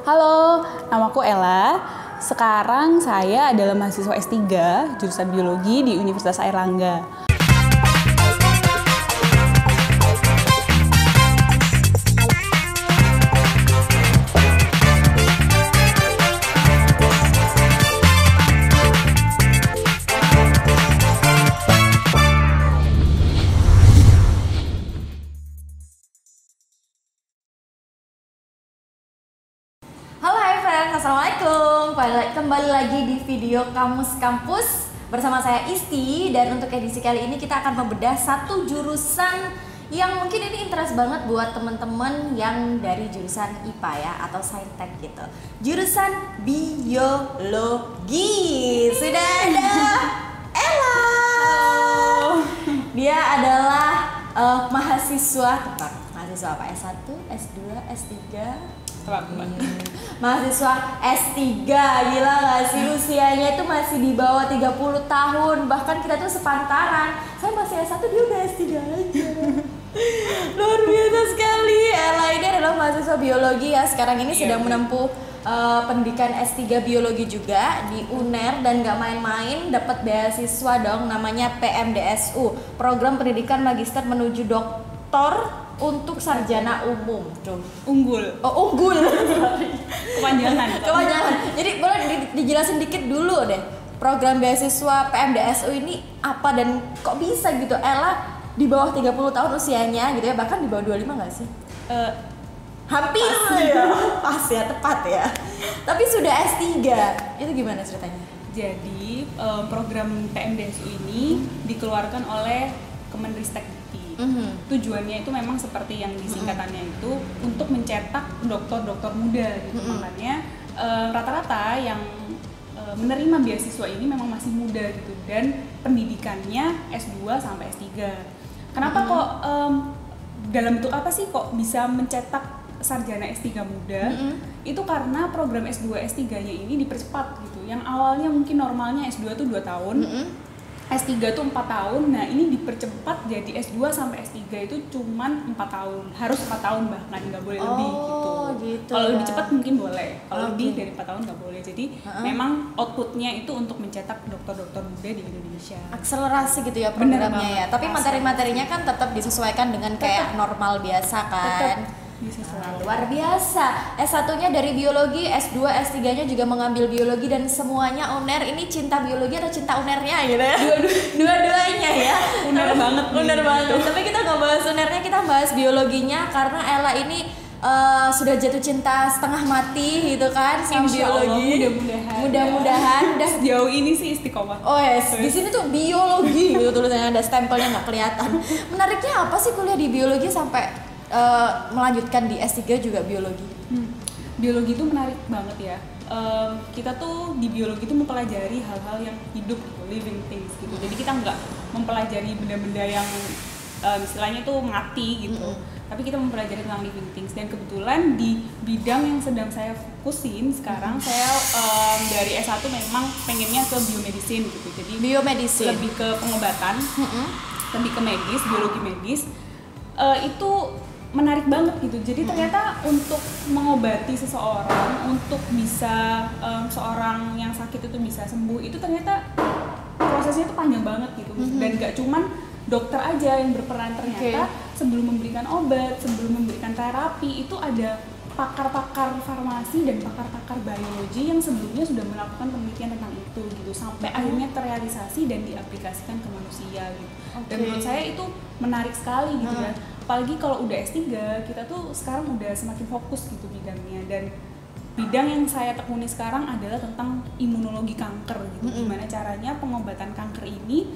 Halo, namaku Ella. Sekarang saya adalah mahasiswa S3 jurusan biologi di Universitas Airlangga. Assalamualaikum. Kembali lagi di video Kamus Kampus Bersama saya Isti. Dan untuk edisi kali ini kita akan membedah satu jurusan Yang mungkin ini interest banget buat teman-teman yang dari jurusan IPA ya Atau Saintek gitu. Jurusan Biologi. Sudah ada Ella. Dia adalah eh, mahasiswa tepat Mahasiswa apa? S1, S2, S3 mahasiswa S3 gila gak sih? Usianya itu masih di bawah 30 tahun. Bahkan kita tuh sepantaran. Saya masih S1 dia udah S3 aja. Luar biasa sekali. Ella ini adalah mahasiswa biologi. Ya sekarang ini sedang menempuh uh, pendidikan S3 biologi juga di UNER dan gak main-main. Dapat beasiswa dong namanya PMDSU program pendidikan magister menuju doktor untuk sarjana umum tuh Unggul, oh unggul. Kepanjangan. kepanjangan. Jadi boleh di- dijelasin dikit dulu deh program beasiswa PMDSU ini apa dan kok bisa gitu? Ella di bawah 30 tahun usianya gitu ya bahkan di bawah 25 nggak sih? Eh, hampir. ya pas ya tepat ya. Tapi sudah S3 itu gimana ceritanya? Jadi eh, program PMDSU ini dikeluarkan oleh Kemenristek Mhm. Tujuannya itu memang seperti yang disingkatannya itu untuk mencetak dokter-dokter muda gitu. Mhm. Makanya eh, rata-rata yang eh, menerima beasiswa ini memang masih muda gitu dan pendidikannya S2 sampai S3. Kenapa Mhm. kok em, dalam bentuk apa sih kok bisa mencetak sarjana S3 muda? Mhm. Itu karena program S2 S3-nya ini dipercepat gitu. Yang awalnya mungkin normalnya S2 tuh 2 tahun. Mhm. S3 tuh 4 tahun, nah ini dipercepat jadi S2 sampai S3 itu cuman 4 tahun. Harus 4 tahun bahkan, nggak boleh lebih Oh, gitu. gitu Kalau ya. lebih cepat mungkin boleh, kalau Oke. lebih dari 4 tahun nggak boleh. Jadi Heeh. memang outputnya itu untuk mencetak dokter-dokter muda di Indonesia. Akselerasi gitu ya programnya ya. tapi materi-materinya kan tetap disesuaikan dengan kayak normal biasa kan. Tetap disesuaikan. Nah, luar biasa. S1-nya dari biologi, S2, S3-nya juga mengambil biologi dan semuanya UNER. Ini cinta biologi atau cinta UNER-nya gitu ya? Dua-duanya ya. Uner banget Uner gitu. banget. Tapi kita nggak bahas UNER-nya, kita bahas biologinya karena Ella ini eh, sudah jatuh cinta setengah mati gitu kan sama biologi. mudah-mudahan ya. Mudah-mudahan udah Sejauh ini sih istiqomah Oh yes, di sini tuh biologi gitu tulisannya ada stempelnya nggak kelihatan. Menariknya apa sih kuliah di biologi sampai eh, melanjutkan di S3 juga biologi? Hmm, Biologi itu menarik banget ya. Em, kita tuh di biologi itu mempelajari hal-hal yang hidup gitu, living things gitu. Jadi kita nggak mempelajari benda-benda yang em, istilahnya tuh mati gitu. Tapi kita mempelajari tentang living things dan kebetulan di bidang yang sedang saya fokusin sekarang saya em, dari S1 memang pengennya ke biomedicine gitu. Jadi Biomedicine. lebih ke pengobatan Mm-mm. lebih ke medis, biologi medis eh, itu menarik banget gitu. Jadi ternyata untuk mengobati seseorang, untuk bisa em, seorang yang sakit itu bisa sembuh, itu ternyata prosesnya itu panjang banget gitu. Dan gak cuman dokter aja yang berperan ternyata sebelum memberikan obat, sebelum memberikan terapi itu ada pakar-pakar farmasi dan pakar-pakar biologi yang sebelumnya sudah melakukan penelitian tentang itu gitu sampai akhirnya terrealisasi dan diaplikasikan ke manusia gitu. Dan Oke. menurut saya itu menarik sekali gitu Hmm. ya. Apalagi kalau udah S3, kita tuh sekarang udah semakin fokus gitu bidangnya dan bidang yang saya tekuni sekarang adalah tentang imunologi kanker gitu. Mm-mm. Gimana caranya pengobatan kanker ini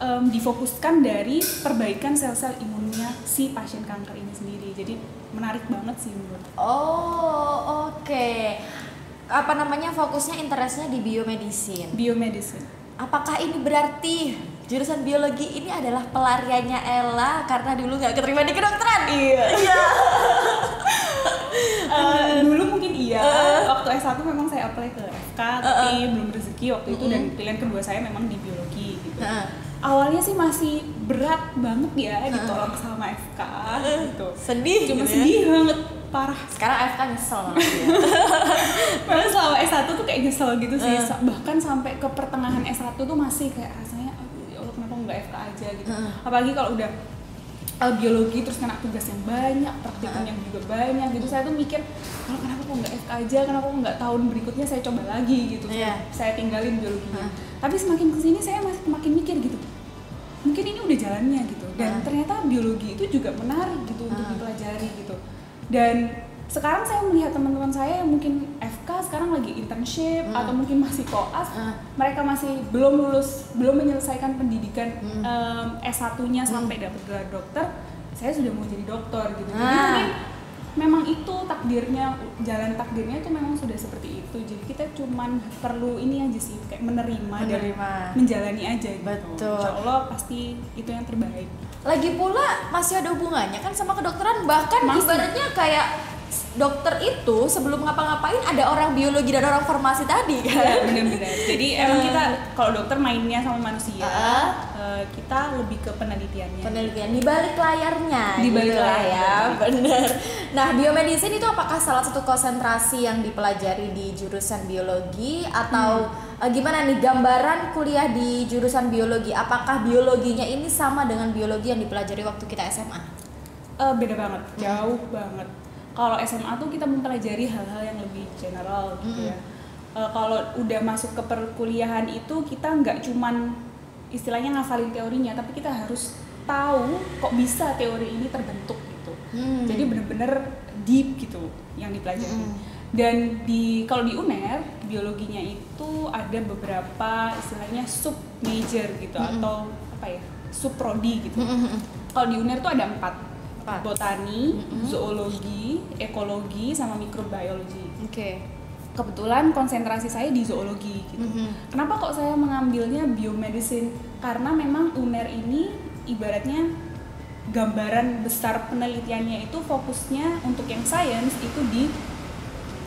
em, difokuskan dari perbaikan sel-sel imunnya si pasien kanker ini sendiri. Jadi menarik banget sih menurut Oh oke. Apa namanya fokusnya interestnya di biomedicine. biomedicine. Apakah ini berarti jurusan biologi ini adalah pelariannya Ella karena dulu nggak keterima di kedokteran? Iya. Eh, dulu mungkin iya. Waktu S1 memang saya apply ke FK tapi belum rezeki waktu itu dan pilihan kedua saya memang di biologi gitu. Heeh. awalnya sih masih berat banget ya ditolak sama FK gitu. Sedih cuma gitu ya. sedih banget parah Sekarang AFK nyesel banget. Malah selama S1 tuh kayak nyesel gitu sih. Uh. Bahkan sampai ke pertengahan S1 tuh masih kayak rasanya aduh ya Allah kenapa nggak FK aja gitu. Uh. Apalagi kalau udah uh, biologi terus kena tugas yang banyak, praktikum Uh. yang juga banyak gitu. Saya tuh mikir kalau kenapa kok nggak FK aja, kenapa kok nggak tahun berikutnya saya coba lagi gitu. Iya. Saya tinggalin biologinya. Uh. Tapi semakin ke sini saya masih makin mikir gitu. Mungkin ini udah jalannya gitu. Dan Uh. ternyata biologi itu juga menarik gitu untuk Uh. dipelajari gitu. Dan sekarang saya melihat teman-teman saya yang mungkin FK sekarang lagi internship Hmm. atau mungkin masih koas, Hmm. mereka masih belum lulus, belum menyelesaikan pendidikan Hmm. em, S1-nya sampai dapat gelar dokter, saya sudah mau jadi dokter gitu. Jadi Ah. mungkin memang itu takdirnya, jalan takdirnya itu memang sudah seperti itu. Jadi kita cuman perlu ini aja sih kayak menerima, dan Menerima. menjalani aja gitu. Betul. Insya Allah pasti itu yang terbaik. Lagi pula masih ada hubungannya kan sama kedokteran bahkan Masih. ibaratnya kayak dokter itu sebelum ngapa-ngapain ada orang biologi dan orang farmasi tadi Iya kan. benar-benar. Jadi emang kita kalau dokter mainnya sama manusia, eh, kita lebih ke penelitiannya. penelitian di balik layarnya Di balik gitu layar, ya bener nah biomedicine itu apakah salah satu konsentrasi yang dipelajari di jurusan biologi atau Hmm. Eh, gimana nih gambaran kuliah di jurusan biologi apakah biologinya ini sama dengan biologi yang dipelajari waktu kita SMA Eh, beda banget, jauh banget. Kalau SMA tuh kita mempelajari hal-hal yang lebih general gitu ya. Eh, kalau udah masuk ke perkuliahan itu kita nggak cuman istilahnya ngafalin teorinya, tapi kita harus tahu kok bisa teori ini terbentuk gitu. Hmm. Jadi bener-bener deep gitu yang dipelajari. Hmm. Dan di kalau di UNER biologinya itu ada beberapa istilahnya sub major gitu Hmm. atau apa ya sub prodi gitu. Mm-mm. Kalau di UNER tuh ada empat, Empat. botani, Mm-mm. zoologi, ekologi, sama mikrobiologi. oke Kebetulan konsentrasi saya di zoologi gitu. Mhm. Kenapa kok saya mengambilnya biomedicine? Karena memang UNER ini ibaratnya gambaran besar penelitiannya itu fokusnya untuk yang science itu di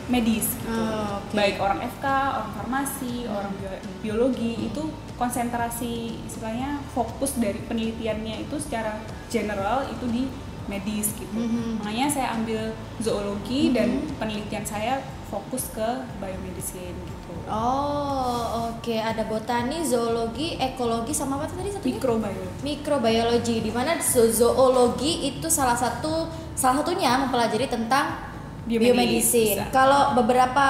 medis gitu. Oh, oke. Baik orang FK, orang farmasi, orang bio- biologi itu konsentrasi istilahnya fokus dari penelitiannya itu secara general itu di medis gitu. Mhm. Makanya saya ambil zoologi dan penelitian saya fokus ke biomedicine gitu. oh oke ada botani zoologi ekologi sama apa tadi satunya Mikrobiologi. mikrobiologi di mana zo- zoologi itu salah satu salah satunya mempelajari tentang biomedicine. Kalau beberapa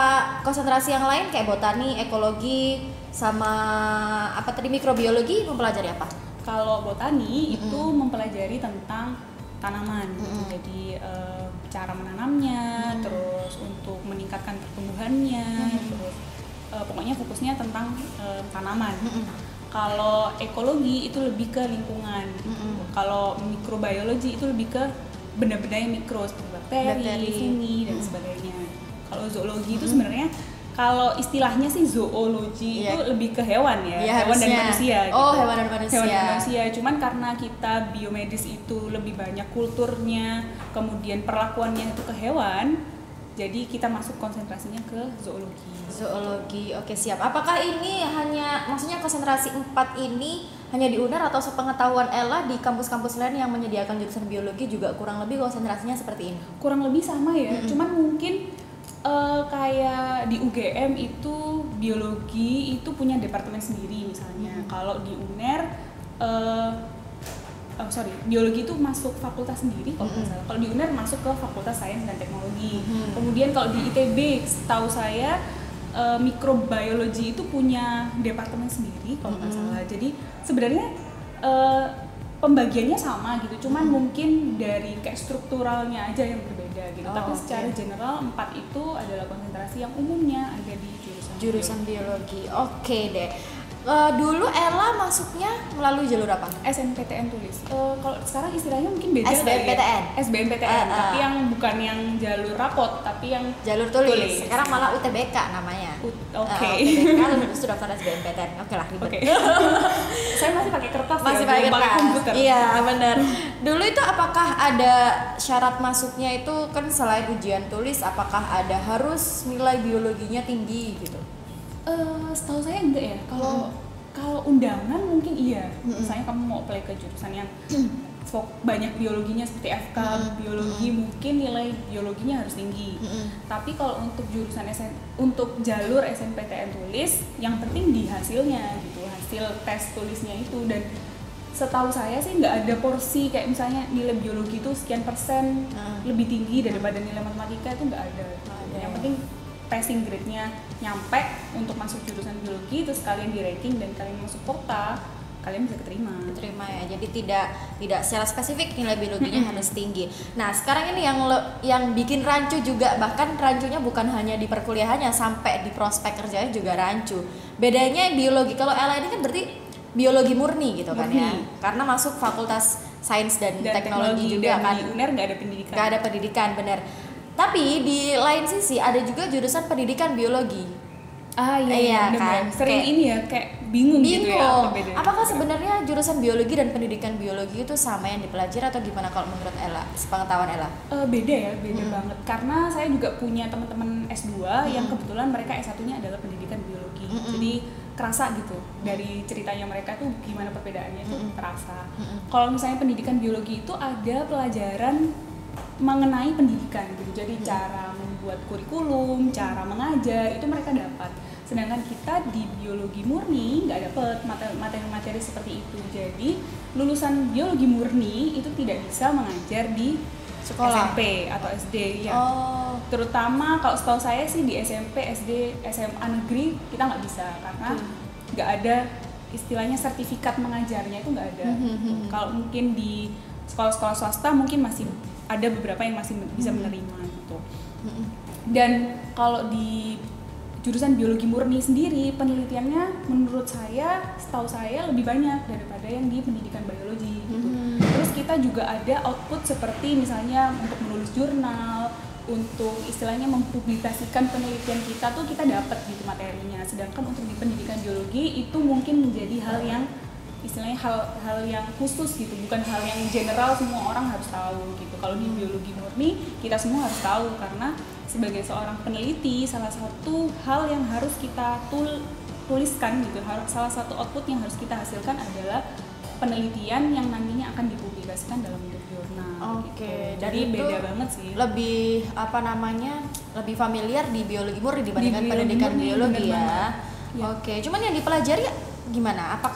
konsentrasi yang lain kayak botani, ekologi sama apa tadi mikrobiologi mempelajari apa? Kalau botani itu mempelajari tentang tanaman, gitu. Mm-mm. jadi eh, cara menanamnya, Mm. terus untuk meningkatkan pertumbuhannya, Mm. terus eh, pokoknya fokusnya tentang eh, tanaman. Mm-mm. Kalau ekologi itu lebih ke lingkungan. gitu. Mm-mm. Kalau mikrobiologi itu lebih ke benda-benda yang mikro seperti bakteri, Bakteri. fungi dan Mm. sebagainya. Kalau zoologi itu sebenarnya kalau istilahnya sih zoologi Iya. itu lebih ke hewan ya, Iya, hewan dan harusnya. manusia. Oh, gitu. hewan dan manusia. Hewan dan manusia. Cuman karena kita biomedis itu lebih banyak kulturnya, kemudian perlakuannya itu ke hewan, jadi kita masuk konsentrasinya ke zoologi. Zoologi, oke siap. Apakah ini hanya, maksudnya konsentrasi empat ini hanya di UNER atau sepengetahuan Ella di kampus-kampus lain yang menyediakan jurusan biologi juga kurang lebih konsentrasinya seperti ini? Kurang lebih sama ya, cuman mungkin eh, kayak di UGM itu biologi itu punya departemen sendiri misalnya. Kalau di UNER eh, oh, sorry, biologi itu masuk fakultas sendiri kalau nggak salah. Kalau di UNER masuk ke fakultas sains dan teknologi. Mhm. Kemudian kalau di ITB, setahu saya eh, mikrobiologi itu punya departemen sendiri kalau nggak Mhm. salah. Jadi sebenarnya eh, pembagiannya sama gitu, cuman mungkin dari kayak strukturalnya aja yang berbeda gitu. Oh, Tapi oke. secara general empat itu adalah konsentrasi yang umumnya ada di jurusan Jurusan biologi, oke deh. Eh, dulu Ella masuknya melalui jalur apa? SNPTN tulis. Eh, kalau sekarang istilahnya mungkin beda SBMPTN. ya. SBMPTN, Ah, ah. tapi yang bukan yang jalur rapot, tapi yang Jalur tulis. Tulis. Sekarang malah UTBK namanya. U- Eh, Oke. UTBK lulus sudah daftar SBMPTN. Oke lah ribet. Oke. Saya masih pakai kertas Masih ya, pakai kertas. komputer. Iya, benar. Dulu itu apakah ada syarat masuknya itu kan selain ujian tulis apakah ada harus nilai biologinya tinggi gitu? Eh, setahu saya enggak ya. Kalau Hmm. kalau undangan mungkin iya. Mm-mm. Misalnya kamu mau apply ke jurusan yang fok- banyak biologinya seperti FK Mm-mm. biologi mungkin nilai biologinya harus tinggi Mm-mm. tapi kalau untuk jurusan SN, untuk jalur SNPTN tulis yang penting di hasilnya gitu hasil tes tulisnya itu dan setahu saya sih nggak ada porsi kayak misalnya nilai biologi itu sekian persen Hmm. lebih tinggi daripada nilai matematika itu nggak ada. Ada yang ya. penting passing grade-nya nyampe untuk masuk jurusan biologi terus kalian di ranking dan kalian masuk kota kalian bisa keterima. terima ya. Jadi tidak tidak secara spesifik nilai biologinya harus tinggi. Nah sekarang ini yang lo- yang bikin rancu juga bahkan rancunya bukan hanya di perkuliahannya sampai di prospek kerjanya juga rancu. Bedanya biologi kalau Ella ini kan berarti biologi murni gitu kan ya. Murni. karena masuk fakultas sains dan, Dan teknologi, juga dan kan. Di UNER nggak ada pendidikan. nggak ada pendidikan bener tapi di lain sisi ada juga jurusan pendidikan biologi Ah iya, Iya, bener, kan? Sering Kayak- ini ya kayak bingung, gitu ya bingung apa bedanya. apakah sebenarnya jurusan biologi dan pendidikan biologi itu sama yang dipelajari atau gimana kalau menurut Ella sepengetahuan Ella Eh, beda ya, beda Hmm. banget. Karena saya juga punya teman-teman S2 yang kebetulan mereka S1-nya adalah pendidikan biologi. Mm-mm. Jadi kerasa gitu dari ceritanya mereka tuh gimana perbedaannya itu Mm-mm. terasa. Mm-mm. Kalau misalnya pendidikan biologi itu ada pelajaran mengenai pendidikan gitu. Jadi cara membuat kurikulum, cara mengajar itu mereka dapat. Sedangkan kita di biologi murni nggak dapat mate- materi-materi seperti itu. Jadi lulusan biologi murni itu tidak bisa mengajar di Sekolah. SMP atau SD ya. oh Terutama kalau setahu saya sih di SMP, SD, SMA negeri kita nggak bisa karena Hmm. nggak ada istilahnya sertifikat mengajarnya itu nggak ada. Hmm, hmm, hmm. Kalau mungkin di sekolah-sekolah swasta mungkin masih ada beberapa yang masih bisa Hmm. menerima gitu. Mm-mm. Dan kalau di jurusan biologi murni sendiri penelitiannya menurut saya setahu saya lebih banyak daripada yang di pendidikan biologi gitu. Mhm. Terus kita juga ada output seperti misalnya untuk menulis jurnal, untuk istilahnya mempublikasikan penelitian kita tuh kita dapat gitu materinya. Sedangkan untuk di pendidikan biologi itu mungkin menjadi hal yang istilahnya hal-hal yang khusus gitu, bukan hal yang general semua orang harus tahu gitu. Kalau di biologi murni kita semua harus tahu karena sebagai seorang peneliti salah satu hal yang harus kita tul- tuliskan gitu, salah satu output yang harus kita hasilkan adalah penelitian yang nantinya akan dipublikasikan dalam bentuk jurnal. Oke, gitu. dan jadi itu beda banget sih. lebih apa namanya lebih familiar di biologi murni dibandingkan Di biologi pendidikan murni, biologi ya. Ya. Oke, cuman yang dipelajari gimana? Apakah